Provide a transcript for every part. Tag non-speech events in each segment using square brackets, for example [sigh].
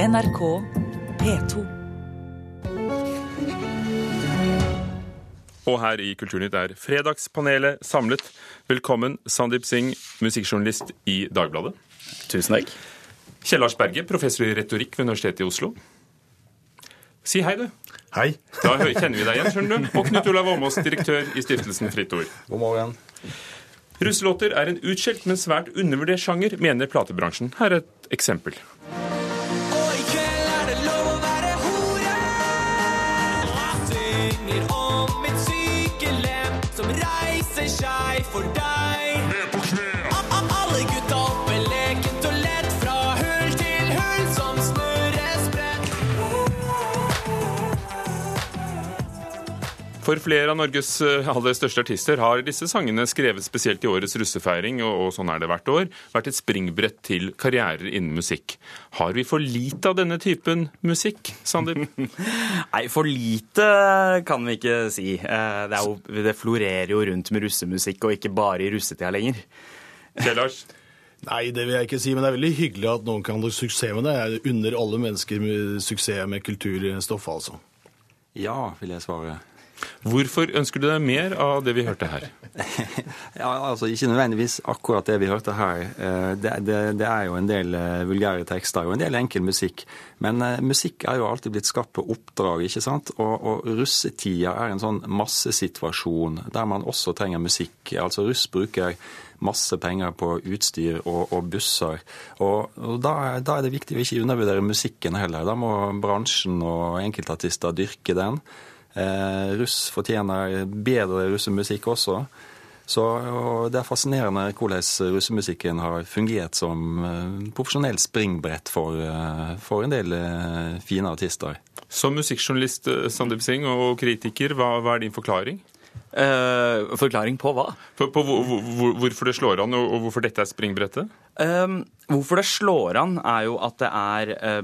NRK P2. Og her i Kulturnytt er Fredagspanelet samlet. Velkommen, Sandeep Singh, musikkjournalist i Dagbladet. Tusen takk. Kjell Lars Berge, professor i retorikk ved Universitetet i Oslo. Si hei, du. Hei. [laughs] Da kjenner vi deg igjen, skjønner du. Og Knut Olav Åmås, direktør i stiftelsen Fritt Ord. God morgen. Russelåter er en utskjelt, men svært undervurdert sjanger, mener platebransjen. Her er et eksempel. Som reiser seg for For flere av Norges eh, aller største artister har disse sangene skrevet spesielt i årets russefeiring, og, og sånn er det hvert år, vært et springbrett til karrierer innen musikk. Har vi for lite av denne typen musikk, Sandeep? [laughs] Nei, for lite kan vi ikke si. Eh, Det, er jo, det florerer jo rundt med russemusikk, og ikke bare i russetida lenger. Kjell Lars? Nei, det vil jeg ikke si, men det er veldig hyggelig at noen kan ha suksess med det. Jeg unner alle mennesker med suksess med kulturstoff, altså. Ja, vil jeg svare. Hvorfor ønsker du deg mer av det vi hørte her? [laughs] Ja, altså Ikke nødvendigvis akkurat det vi hørte her. Eh, Det, det, det er jo en del eh, vulgære tekster og en del enkel musikk. Men eh, musikk er jo alltid blitt skapt på oppdrag, ikke sant? Og, og russetida er en sånn massesituasjon der man også trenger musikk. Altså russ bruker masse penger på utstyr og, og busser. Og, og da, da er det viktig å ikke undervurdere musikken heller. Da må bransjen og enkeltartister dyrke den. Eh, russ fortjener bedre russemusikk også. Så og Det er fascinerende hvordan russemusikken har fungert som eh, profesjonelt springbrett for, eh, for en del eh, fine artister. Som musikkjournalist Sandeep Singh og kritiker, hva, hva er din forklaring? Eh, forklaring på hva? På, på hvor, hvor, hvorfor det slår an, og, og hvorfor dette er springbrettet? Um, hvorfor det slår an, er jo at det er eh,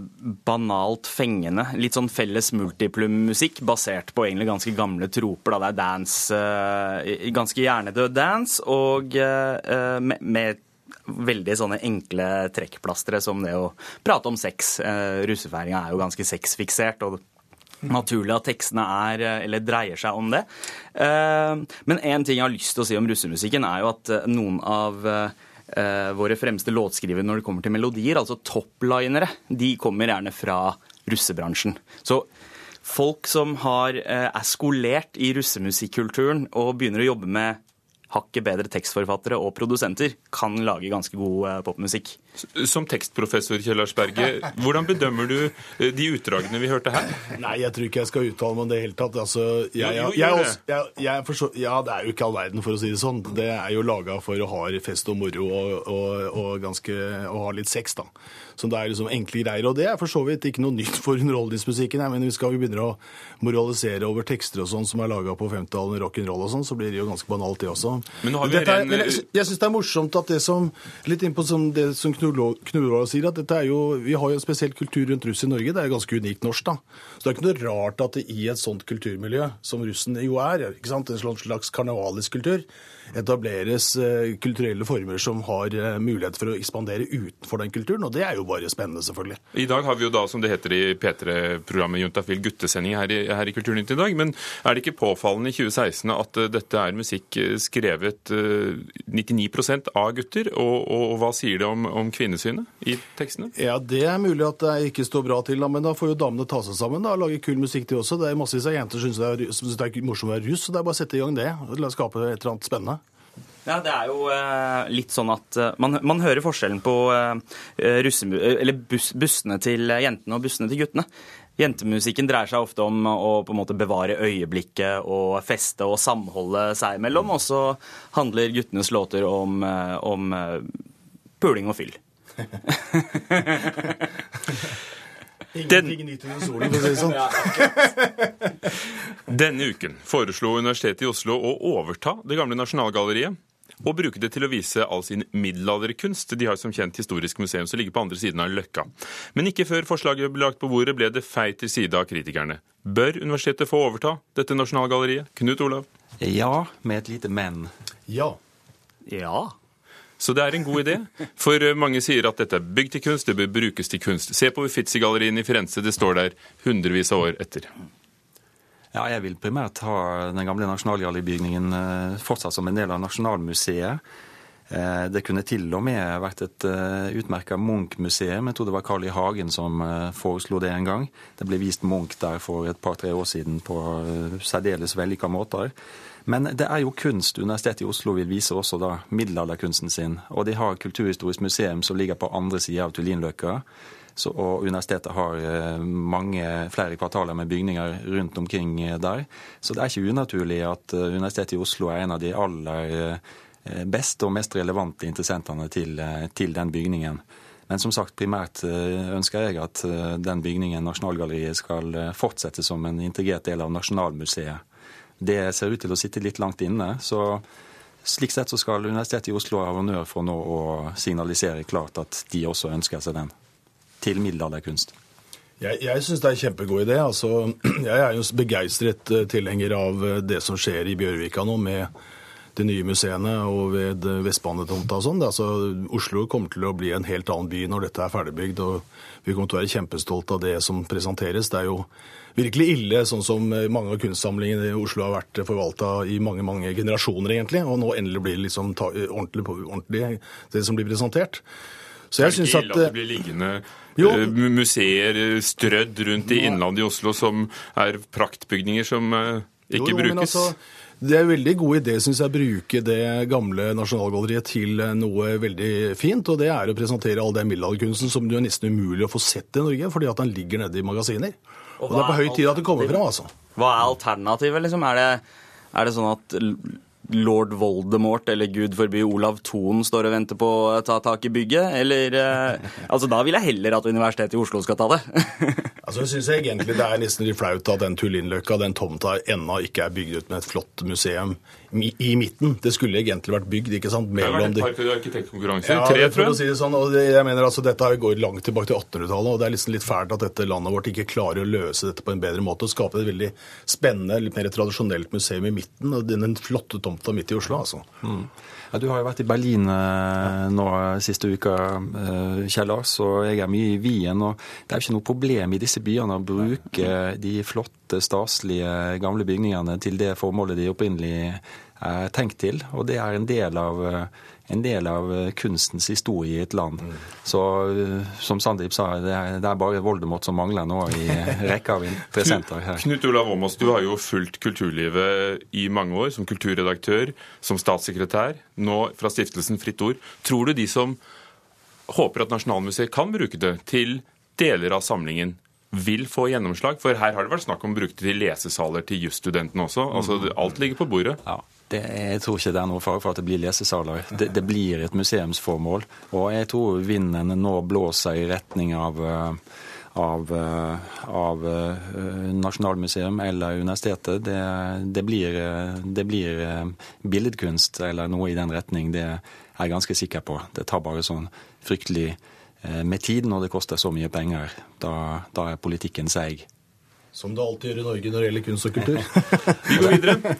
banalt fengende. Litt sånn felles multiplum-musikk basert på egentlig ganske gamle troper. Da. Det er dance, eh, ganske hjernedød dance, og eh, med, med veldig sånne enkle trekkplastre som det å prate om sex. Uh, Russefeiringa er jo ganske sexfiksert. og Naturlig at tekstene er, eh, eller dreier seg om det. Eh, Men én ting jeg har lyst til å si om russemusikken, er jo at eh, noen av eh, våre fremste låtskrivere når det kommer til melodier, altså toplinere, de kommer gjerne fra russebransjen. Så folk som har, eh, er skolert i russemusikkulturen og begynner å jobbe med hakket bedre tekstforfattere og produsenter, kan lage ganske god eh, popmusikk. Som tekstprofessor Kjell Lars Berge, hvordan bedømmer du eh, de utdragene vi hørte her? Nei, jeg tror ikke jeg skal uttale meg om det i det hele tatt. Altså, jeg, jeg, jeg, forstår, ja, det er jo ikke all verden, for å si det sånn. Det er jo laga for å ha fest og moro og, og, og, ganske, og ha litt sex, da. Så det er liksom enkle greier. Og det er for så vidt ikke noe nytt for underholdningsmusikken. Men vi skal jo begynne å moralisere over tekster og sånn som er laga på 50-tallet, rock'n'roll og sånn, så blir det jo ganske banalt, det også. Men har vi Dette men jeg, jeg syns det er morsomt at det som Litt innpå som det som Knurvold sier, at jo Vi har jo en spesiell kultur rundt russ i Norge. Det er ganske unikt norsk, da. Så det er ikke noe rart at det i et sånt kulturmiljø, som russen jo er, ikke sant, en slags- karnevalisk kultur, etableres eh, kulturelle former som har eh, mulighet for å ekspandere utenfor den kulturen. Og det er jo bare spennende, selvfølgelig. I dag har vi jo da, som det heter i P3-programmet Juntafil, guttesending her i, her i Kulturnytt i dag. Men er det ikke påfallende i 2016 at eh, dette er musikk skrevet eh, 99% av gutter? Og, og, og hva sier det om, om kvinnesynet i tekstene? Ja, det er mulig at det ikke står bra til, da, men da får jo damene ta seg sammen da, og lage kul musikk de også. Det er massevis av jenter som syns det, er- synes det er morsomt å være russ, så det er bare å sette i gang det. og La skape et eller annet spennende. Ja, det er jo eh, litt sånn at eh, man, man hører forskjellen på eh, russemu- eller buss, bussene til jentene og bussene til guttene. Jentemusikken dreier seg ofte om å på en måte bevare øyeblikket og feste og samholde seg imellom, og så handler guttenes låter om, eh, om eh, puling og fyll. Under solen, for å si det sånn. Denne uken foreslo Universitetet i Oslo å overta det gamle Nasjonalgalleriet og bruke det til å vise all sin middelalderkunst. De har som kjent historisk museum som ligger på andre siden av Løkka. Men ikke før forslaget ble lagt på bordet, ble det feid til side av kritikerne. Bør universitetet få overta dette Nasjonalgalleriet? Knut Olav? Ja, med et lite men. Ja. Ja. Så det er en god idé. For eh, mange sier at dette er bygd til kunst, det bør brukes til kunst. Se på Uffizi-galleriene i Firenze, det står der hundrevis av år etter. Ja, jeg vil primært ha den gamle nasjonalgalleribygningen eh, fortsatt som en del av Nasjonalmuseet. Eh, Det kunne til og med vært et utmerka Munch-museum. Jeg tror det var Carl I. Hagen som foreslo det en gang. Det ble vist Munch der for et par-tre år siden på særdeles vellykka måter. Men det er jo kunst. Universitetet i Oslo vil vise også da middelalderkunsten sin. Og de har Kulturhistorisk museum som ligger på andre sida av Tullinløkka. Så, og universitetet har eh, mange flere kvartaler med bygninger rundt omkring eh, der. Så det er ikke unaturlig at eh, Universitetet i Oslo er en av de aller beste og mest relevante interessentene til, til den bygningen. Men som sagt, primært ønsker jeg at den bygningen, Nasjonalgalleriet, skal fortsette som en integrert del av Nasjonalmuseet. Det ser ut til å sitte litt langt inne. så slik sett så skal Universitetet i Oslo ha honnør for nå å signalisere klart at de også ønsker seg den til middelalderkunst. Jeg, jeg syns det er en kjempegod idé. Altså, [clears throat] jeg er jo begeistret eh, tilhenger av eh, det som skjer i Bjørvika nå med de nye museene og ved Vestbanetomta og sånn. Altså, Oslo kommer til å bli en helt annen by når dette er ferdigbygd, og vi kommer til å være kjempestolte av det som presenteres. Det er jo virkelig ille, sånn som mange av kunstsamlingene i Oslo har vært forvalta i mange mange generasjoner, egentlig. Og nå endelig blir det liksom ordentlig, på- ordentlig det som blir presentert. Så jeg syns at det blir liggende Jo. eh, museer eh, strødd rundt i innlandet i Oslo som er praktbygninger som eh, ikke Jo, jo, brukes? altså, det er en veldig god idé, syns jeg, å bruke det gamle Nasjonalgalleriet til eh, noe veldig fint. Og det er å presentere all den middelalderkunsten som det er nesten umulig å få sett i Norge, fordi at den ligger nede i magasiner. Og, det er på høy tid at det kommer fram, altså. Hva er alternativet, liksom? Er det, er det sånn at lord Voldemort eller gud forby Olav Thon står og venter på å ta tak i bygget? Eller eh, [laughs] Altså, da vil jeg heller at Universitetet i Oslo skal ta det. [laughs] Altså, jeg synes egentlig Det er nesten litt flaut at den Tullinløkka, den tomta, ennå ikke er bygd ut med et flott museum i, i midten. Det skulle egentlig vært bygd ikke sant, Det har mellom vært arkitektkonkurranse. Ja, Tre, tror jeg. si det sånn, og det, jeg mener altså Dette går langt tilbake til 1800-tallet, og det er liksom litt fælt at dette landet vårt ikke klarer å løse dette på en bedre måte og skape et veldig spennende, litt mer tradisjonelt museum i midten. og Den flotte tomta midt i Oslo, altså. Ja, du har jo vært i Berlin eh, nå siste uka, eh, Kjell Lars, og jeg er mye i Wien. og Det er jo ikke noe problem i disse byene å bruke de flotte, staselige gamle bygningene til det formålet de opprinnelig er tenkt til. Og det er en del av, eh, en del av eh, kunstens historie i et land. Så eh, som Sandeep sa, det er, det er bare Voldemort som mangler nå i [laughs] rekka av interessenter her. Knut Olav Åmås, du har jo fulgt kulturlivet i mange år som kulturredaktør, som statssekretær, nå fra stiftelsen Fritt Ord. Tror du de som håper at Nasjonalmuseet kan bruke det til deler av samlingen, vil få gjennomslag? For her har det vært snakk om å bruke det til lesesaler til jusstudentene også. Altså, alt ligger på bordet. Ja, det, Jeg tror ikke det er noe fare for at det blir lesesaler. Det, det blir et museumsformål. Og jeg tror vinden nå blåser i retning av, eh, av, eh, av eh, Nasjonalmuseum eller universitetet. Det, det, blir, det blir billedkunst eller noe i den retning. Det er jeg ganske sikker på. Det tar bare sånn fryktelig med tid når det koster så mye penger. Da, da er politikken seig. Som det alltid gjør i Norge når det gjelder kunst og kultur. [laughs] Vi går videre.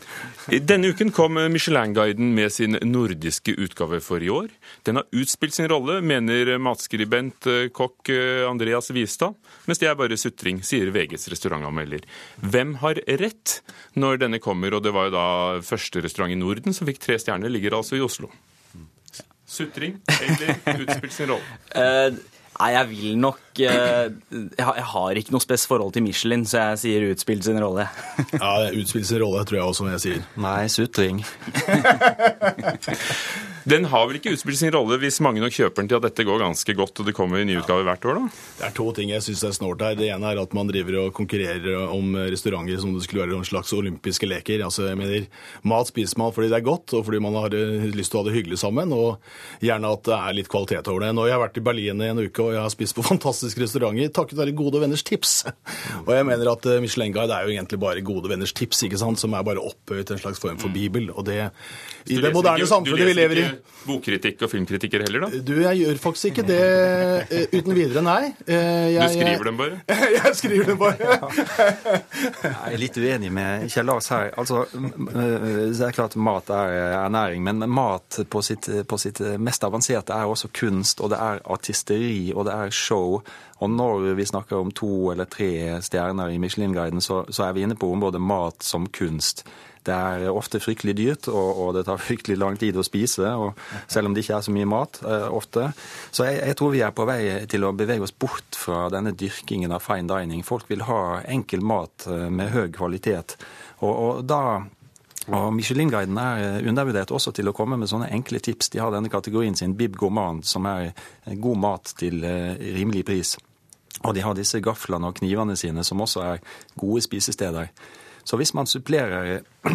Denne uken kom Michelin-guiden med sin nordiske utgave for i år. Den har utspilt sin rolle, mener matskribent eh, kokk eh, Andreas Vistad. Mens det er bare sutring, sier VGs restaurantanmelder. Hvem har rett når denne kommer? Og det var jo da første restaurant i Norden som fikk tre stjerner, ligger altså i Oslo. Sutring eller utspilt sin rolle? Nei, jeg vil nok eh, jeg, har, ikke noe spes forhold til Michelin, så jeg sier utspill sin rolle. [laughs] Ja, utspill sin rolle, tror jeg også, som jeg sier. Nei, sutring. [laughs] Den har vel ikke utspilt sin rolle hvis mange nok kjøper den til at dette går ganske godt og det kommer en ny utgave hvert år, da? Det er to ting jeg syns er snålt her. Det ene er at man driver og konkurrerer om restauranter som det skulle være noen slags olympiske leker. Altså, jeg mener, Mat spiser man fordi det er godt, og fordi man har eh, lyst til å ha det hyggelig sammen. Og gjerne at det er litt kvalitet over det. Nå har jeg vært i Berlin i en uke, og jeg har spist på [laughs] fantastiske restauranter takket være gode venners tips. Og jeg mener at eh, Michelin Guide er jo egentlig bare gode venners tips, ikke sant? som er bare opphøyet en slags form for bibel. Og det, i det moderne samfunnet vi lever i bokkritikk og filmkritikker heller, da? Du, jeg gjør faktisk ikke det eh, uten videre, nei. Eh, jeg, Du skriver dem bare? [laughs] jeg skriver dem bare. [laughs] Jeg er litt uenig med Kjell Lars her. Altså, øh, det er klart mat er ernæring, men mat på sitt, på sitt mest avanserte er også kunst, og det er artisteri, og det er show. Og når vi snakker om to eller tre stjerner i Michelin-guiden, så, så er vi inne på området mat som kunst. Det er ofte fryktelig dyrt, og, og det tar fryktelig lang tid å spise, selv om det ikke er så mye mat eh, ofte. Så jeg, jeg tror vi er på vei til å bevege oss bort fra denne dyrkingen av fine dining. Folk vil ha enkel mat eh, med høy kvalitet. Og, og da og Michelin-guiden er eh, undervurdert også til å komme med sånne enkle tips. De har denne kategorien sin Bib Gourmand, som er eh, god mat til rimelig pris. Og de har disse gaflene og knivene sine, som også er gode spisesteder. Så hvis man supplerer [clears throat]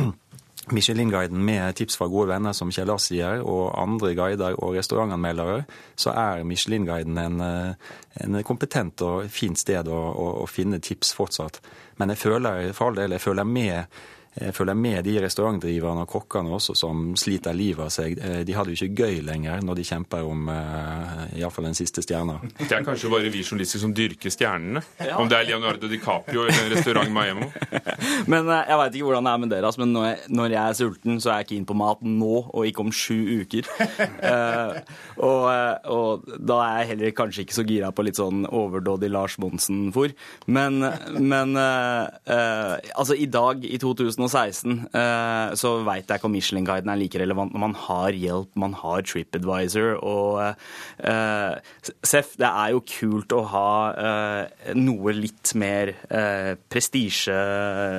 Michelin-guiden med tips fra gode venner, som Kjell Lars sier, og andre guider og restaurantanmeldere, så er Michelin-guiden en, eh, en kompetent og fint sted å, å, å finne tips fortsatt. Men jeg føler for all del, jeg føler med jeg føler med de restaurantdriverne og kokkene også som sliter livet av seg. Eh, De har det jo ikke gøy lenger når de kjemper om uh, iallfall den siste stjerna. Det er kanskje bare vi journalister som dyrker stjernene? Om det er Leonardo DiCaprio eller en restaurant Miami? [laughs] Men eh, jeg veit ikke hvordan det er med dere, altså, men når jeg, når jeg er sulten, så er jeg keen på mat nå og ikke om sju uker. [laughs] Eh, og, eh, og da er jeg heller kanskje ikke så gira på litt sånn overdådig Lars Monsen-for Men, men eh, eh, altså i dag, i 2016, eh, så veit jeg ikke om Michelin-guiden er like relevant når man har hjelp, man har TripAdvisor og eh, Seff, det er jo kult å ha eh, noe litt mer eh, prestisje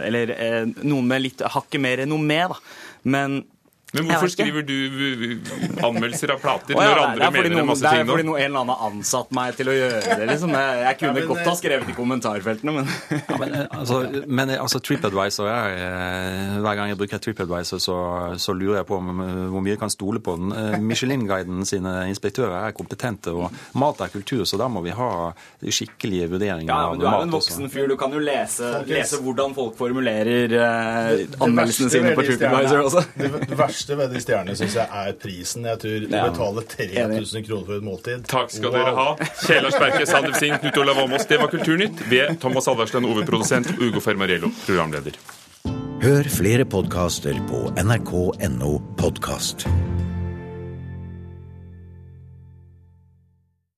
Eller eh, noe med litt hakket mer renommé, da. Men Men hvorfor skriver du anmeldelser av plater når andre er mener en noen, masse det er fordi nå? noen, en eller annen har ansatt meg til å gjøre det. liksom. Jeg, jeg kunne men, godt eh, ha skrevet i kommentarfeltene, men Ja, men eh, altså, men, eh, altså TripAdvisor er eh, Hver gang jeg bruker TripAdvisor, så, så lurer jeg på om, eh, hvor mye jeg kan stole på den. Eh, Michelin-guiden sine inspektører er kompetente, og mat er kultur, så da må vi ha skikkelige vurderinger ja, men du er jo en voksen fyr. Du kan jo lese, lese hvordan folk formulerer eh, anmeldelsene sine på TripAdvisor også. Det, Det verste ved de stjernene syns jeg er prisen. Jeg tror du Ja. betaler 3000 kroner for et måltid. Takk skal Wow. dere ha. Kjellars Berke, Sander Singh, Knut Olav Åmås. Det var Kulturnytt ved Thomas Alvarstein, OV-produsent, Ugo Fermariello, programleder. Hør flere podkaster på nrk.no podkast.